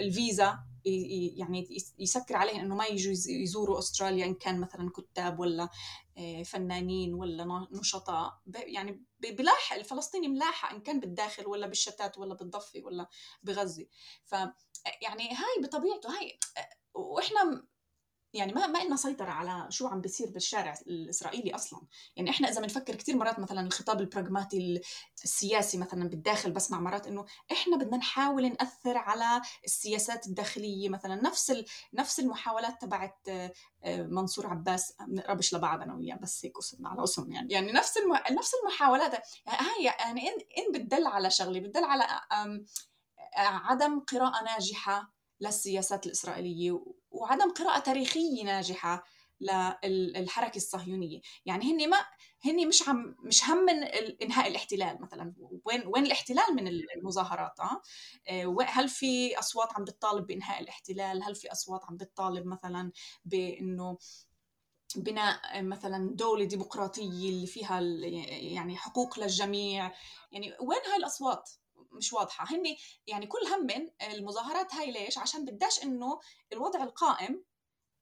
الفيزا يعني يسكر عليهم إنه ما يجوا يزوروا أستراليا إن كان مثلا كتاب ولا فنانين ولا نشطاء. يعني بلاحق الفلسطيني ملاحق إن كان بالداخل ولا بالشتات ولا بالضفة ولا بغزة. ف يعني هاي بطبيعته هاي وإحنا يعني ما ما لنا سيطرة على شو عم بيصير بالشارع الإسرائيلي أصلا. يعني إحنا إذا بنفكر كثير مرات مثلا الخطاب البراغماتي السياسي مثلا بالداخل بسمع مرات إنه إحنا بدنا نحاول نأثر على السياسات الداخلية مثلا. نفس نفس المحاولات تبعت آه، منصور عباس بنقربش لبعض أنا وياه بس هيك قصدنا على اسم يعني. يعني نفس الم... نفس المحاولات. هاي يعني إن إن بتدل على شغلة بتدل على عدم قراءة ناجحة للسياسات الإسرائيلية وعدم قراءة تاريخية ناجحة للحركة الصهيونية. يعني هن ما هن مش عم مش هم من إنهاء الاحتلال مثلا. وين وين الاحتلال من المظاهرات؟ آه؟ هل في أصوات عم بتطالب بإنهاء الاحتلال؟ هل في أصوات عم بتطالب مثلا بإنه بناء مثلا دولة ديمقراطية اللي فيها يعني حقوق للجميع؟ يعني وين هاي الأصوات؟ مش واضحة. هن يعني كل هم المظاهرات هاي ليش؟ عشان بداش إنه الوضع القائم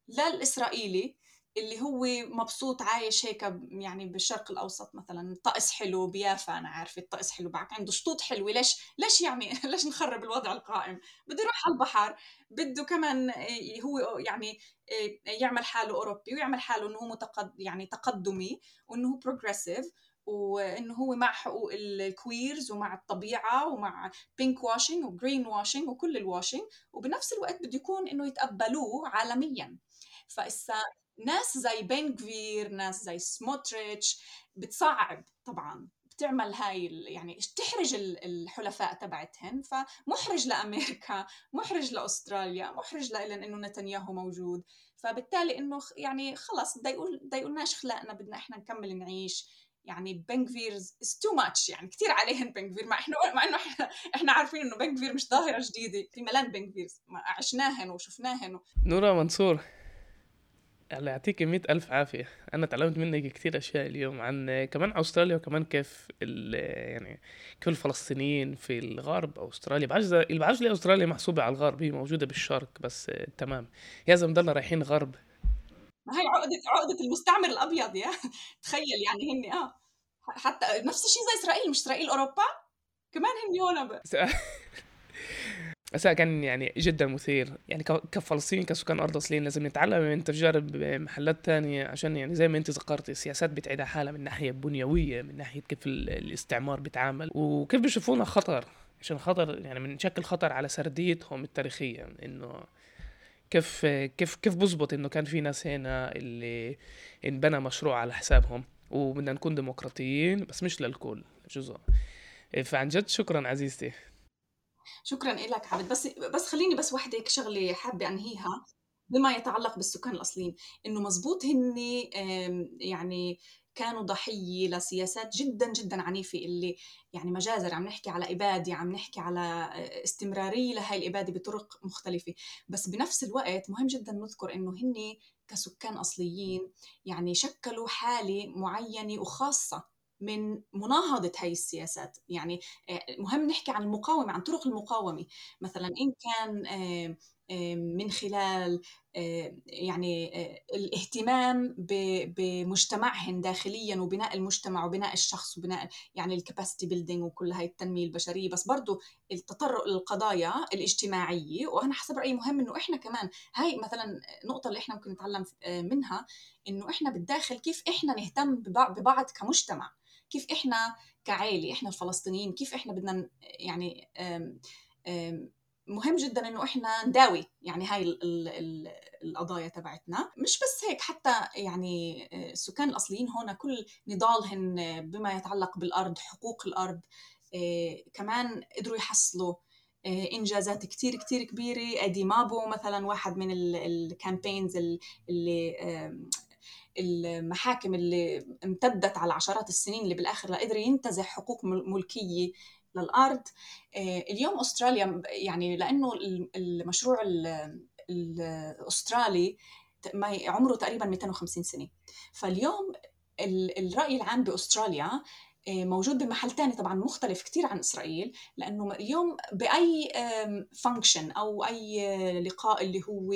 للإسرائيلي اللي هو مبسوط عايش هيك يعني بالشرق الأوسط مثلا طقس حلو بيافا أنا عارفة الطقس حلو بعد عنده شطوط حلوة ليش؟ ليش يعني ليش نخرب الوضع القائم؟ بده يروح على البحر بده كمان هو يعني يعمل حاله أوروبي ويعمل حاله إنه هو متقد يعني تقدمي وإنه هو progressive وإنه هو مع حقوق ال queers ومع الطبيعة ومع pink washing و green washing وكل ال washing وبنفس الوقت بده يكون إنه يتقبلوه عالميا. فإسا ناس زي بن كفير ناس زي سموتريتش بتصعب طبعا بتعمل هاي يعني تحرج الحلفاء تبعتهن. فمحرج لأمريكا محرج لأستراليا محرج لإلن إنه نتنياهو موجود. فبالتالي إنه يعني خلص يقولناش خلقنا بدنا إحنا نكمل نعيش. يعني بنكفيرز is too much يعني كثير عليهن بنكفير مع إحنا مع إنه إحنا إحنا عارفين إنه بنكفير مش ظاهرة جديدة. في ملان بنكفيرز عشناهن وشفناهن و... نورا منصور الله يعطيك مئة ألف عافية. أنا تعلمت منك كثير أشياء اليوم عن كمان أستراليا وكمان كيف يعني كيف الفلسطينيين في الغرب أو أستراليا. بعرفش اللي أستراليا محسوبة على الغرب. هي موجودة بالشرق بس تمام. يا زلمة رايحين غرب. ما هي عقدة عقدة المستعمر الأبيض يا تخيل يعني هن آه حتى نفس الشيء زي إسرائيل مش إسرائيل أوروبا؟ كمان هن هون بس كان يعني جدا مثير. يعني كفلسطين كسكان أرض اصليين لازم نتعلم من تجارب محلات تانية عشان يعني زي ما أنت ذكرتي السياسات بتعيد حالها من ناحية بنيوية من ناحية كيف الاستعمار بيتعامل. وكيف بيشوفونا خطر؟ عشان خطر يعني بنشكل خطر على سرديتهم التاريخية إنه كيف كيف كيف بزبط إنه كان في ناس هنا اللي انبنى مشروع على حسابهم وبدنا نكون ديمقراطيين بس مش للكل جزء. فعن جد شكرا عزيزتي. شكرا لك عبد. بس بس خليني بس وحدة شغلة حابة أنهيها بما يتعلق بالسكان الأصليين. إنه مزبوط هن يعني كانوا ضحية لسياسات جدا جدا عنيفة اللي يعني مجازر عم نحكي على إبادة عم نحكي على استمرارية لهي الإبادة بطرق مختلفة. بس بنفس الوقت مهم جدا نذكر إنه هن كسكان أصليين يعني شكلوا حالة معينة وخاصة من مناهضة هاي السياسات. يعني مهم نحكي عن المقاومة عن طرق المقاومة. مثلا إن كان من خلال يعني الاهتمام بمجتمعهم داخليا وبناء المجتمع وبناء الشخص وبناء يعني الكباسيتي بيلدينج وكل هاي التنمية البشرية. بس برضه التطرق للقضايا الاجتماعية وأنا حسب رأيي مهم إنه إحنا كمان هاي مثلا نقطه اللي إحنا ممكن نتعلم منها إنه إحنا بالداخل كيف إحنا نهتم ببعض كمجتمع. كيف إحنا كعائلة إحنا الفلسطينيين كيف إحنا بدنا يعني مهم جدا إنه إحنا نداوي يعني هاي ال ال ال القضايا تبعتنا. مش بس هيك حتى يعني السكان الأصليين هون كل نضالهم بما يتعلق بالأرض حقوق الأرض إيه كمان قدروا يحصلوا إنجازات كتير كتير كبيرة. أدي مابو مثلا واحد من الكامبينز اللي المحاكم اللي امتدت على عشرات السنين اللي بالآخر قدر ينتزع حقوق ملكية للأرض. آه، اليوم أستراليا يعني لأنه المشروع الأسترالي عمره تقريبا 250 سنة. فاليوم الرأي العام بأستراليا آه، موجود بمحل تاني طبعا مختلف كتير عن إسرائيل لأنه اليوم بأي فانكشن أو أي لقاء اللي هو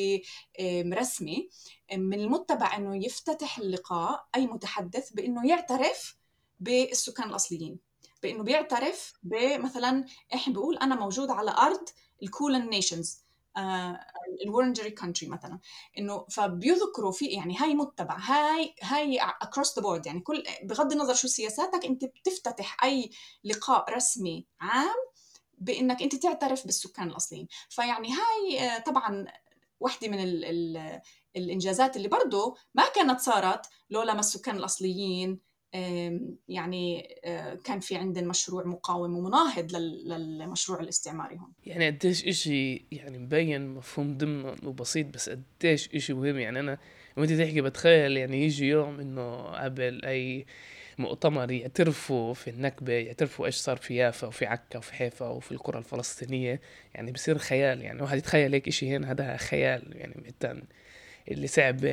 رسمي من المتبع أنه يفتتح اللقاء أي متحدث بأنه يعترف بالسكان الأصليين. بأنه بيعترف بمثلا إحنا بيقول أنا موجود على أرض ال Kulin Nations ال Wurundjeri country مثلا. إنه فبيذكروا في يعني هاي متبع هاي هاي across the board يعني كل بغض النظر شو سياساتك أنت بتفتتح أي لقاء رسمي عام بإنك أنت تعترف بالسكان الأصليين. فيعني هاي آه، طبعا واحدة من ال ال الإنجازات اللي برضه ما كانت صارت لولا ما السكان الأصليين يعني آه، كان في عندنا مشروع مقاوم ومناهض للمشروع الاستعماري هون. يعني قديش إشي يعني مبين مفهوم ضمن وبسيط بس قديش إشي مهم؟ يعني أنا لما انت تحكي بتخيل يعني يجي يوم إنه قبل أي مؤتمر يعترفوا في النكبة يعترفوا إيش صار في يافا وفي عكا وفي حيفا وفي القرى الفلسطينية يعني بصير خيال. يعني واحد يتخيل هيك إشي هنا هذا خيال يعني اللي صعب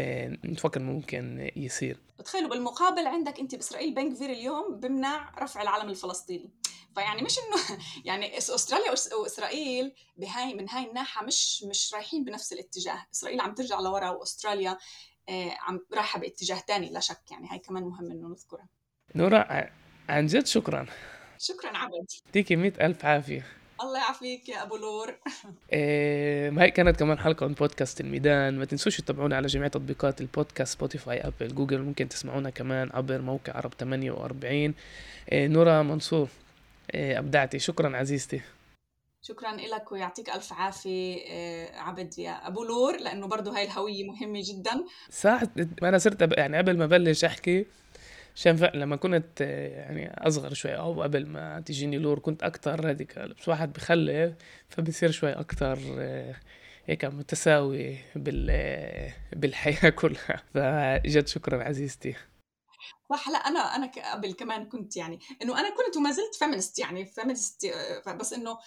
نفكر ممكن يصير. تخيلوا بالمقابل عندك أنت بإسرائيل بن كفير اليوم بمنع رفع العلم الفلسطيني. فيعني مش إنه يعني أستراليا وإسرائيل بهاي من هاي الناحية مش مش رايحين بنفس الاتجاه. إسرائيل عم ترجع لورا وأستراليا آه، عم رايحه باتجاه ثاني لا شك. يعني هاي كمان مهم إنه نذكرها. نورا عن جد شكرا. شكرا عبد. يعطيكي مئة ألف عافية. الله يعافيك يا أبو لور إيه هاي كانت كمان حلقة من بودكاست الميدان. ما تنسوش تتابعونا على جميع تطبيقات البودكاست سبوتيفاي ابل جوجل ممكن تسمعونا كمان عبر موقع عرب 48 إيه نورا منصور إيه أبدعتي. شكرا عزيزتي. شكرا لك ويعطيك ألف عافية إيه، عبد يا أبو لور لأنه برضه هاي الهوية مهمة جدا. صح أنا صرت يعني قبل ما بلش أحكي عشان لما كنت يعني أصغر شوي أو قبل ما تجيني لور كنت أكتر radical بس واحد بخلف فبصير شوي أكتر هيك متساوي بال بالحياة كلها. فجد شكرا عزيزتي. صح لا أنا أنا قبل كمان كنت يعني إنه أنا كنت وما زلت feminist يعني feminist بس إنه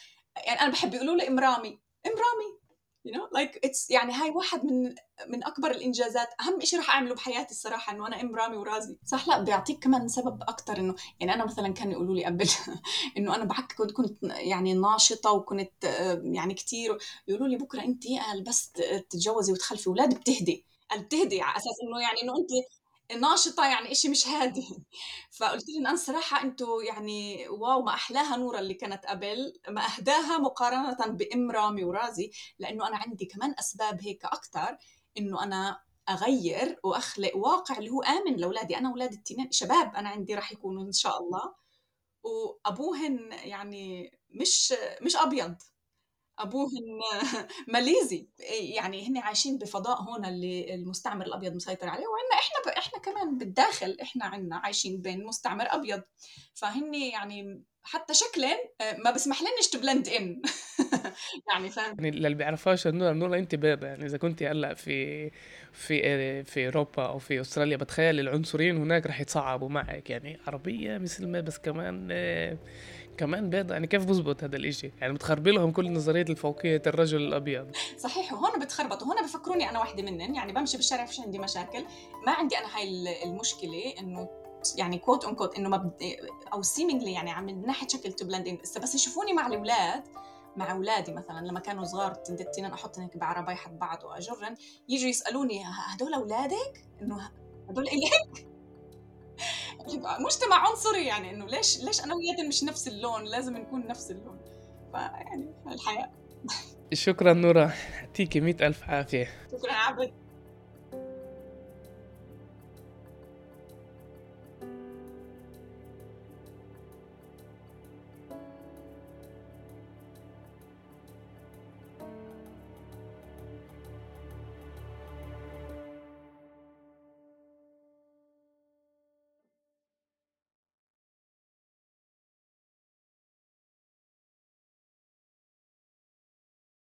يعني أنا بحب يقولوا لي إم رامي. إم رامي! You know like it's يعني هاي واحد من من أكبر الإنجازات. أهم شيء راح أعمله بحياتي الصراحة إنه أنا أم رامي ورازي. صح لا بيعطيك كمان سبب أكثر إنه يعني أنا مثلا كانوا يقولوا لي قبل إنه أنا بعك كنت كنت يعني ناشطة وكنت يعني كثير يقولوا لي بكرة انت بس تتجوزي وتخلفي أولاد بتهدي. بتهدي على أساس إنه يعني إنه انت ناشطة يعني إشي مش هادي. فقلت لهم أنا الصراحة أنتوا يعني واو ما أحلاها نورة اللي كانت قبل. ما أهداها مقارنة بإم رامي ورازي لأنه أنا عندي كمان أسباب هيك أكتر إنه أنا أغير وأخلق واقع اللي هو آمن لأولادي. أنا أولادي التنين شباب أنا عندي راح يكونوا إن شاء الله. وأبوهن يعني مش مش أبيض. ابوهن ماليزي. يعني هن عايشين بفضاء هون اللي المستعمر الأبيض مسيطر عليه وعندنا إحنا ب... إحنا كمان بالداخل إحنا عندنا عايشين بين مستعمر أبيض. فهن يعني حتى شكلا آه، ما بسمح لناش تبلند ان يعني فاهم؟ يعني اللي بيعرفهاش انه نور انت بيضة يعني إذا كنت هلأ في في في أوروبا أو في أستراليا بتخيل العنصريين هناك رح يتصعبوا معك. يعني عربية مثل ما بس كمان آه، كمان بيض يعني كيف بزبط هذا الإشي؟ يعني بتخربي لهم كل نظرية الفوقية الرجل الأبيض. صحيح وهون بتخربطوا هون بفكروني أنا واحدة منن. يعني بمشي بالشارع فيش عندي مشاكل. ما عندي أنا هاي المشكلة إنه يعني quote unquote إنه ما. أو seemingly يعني عم من ناحية شكل to blend in بس يشوفوني مع الأولاد. مع أولادي مثلا لما كانوا صغار تندتين احطهم هيك بعرباي حد بعض وأجرن يجوا يسألوني هدول أولادك؟ إنه هدول الك مجتمع عنصري يعني إنه ليش ليش أنا وياك مش نفس اللون؟ لازم نكون نفس اللون. فيعني الحياة شكرا نورا يعطيكي مئة ألف عافية. شكرا عبد.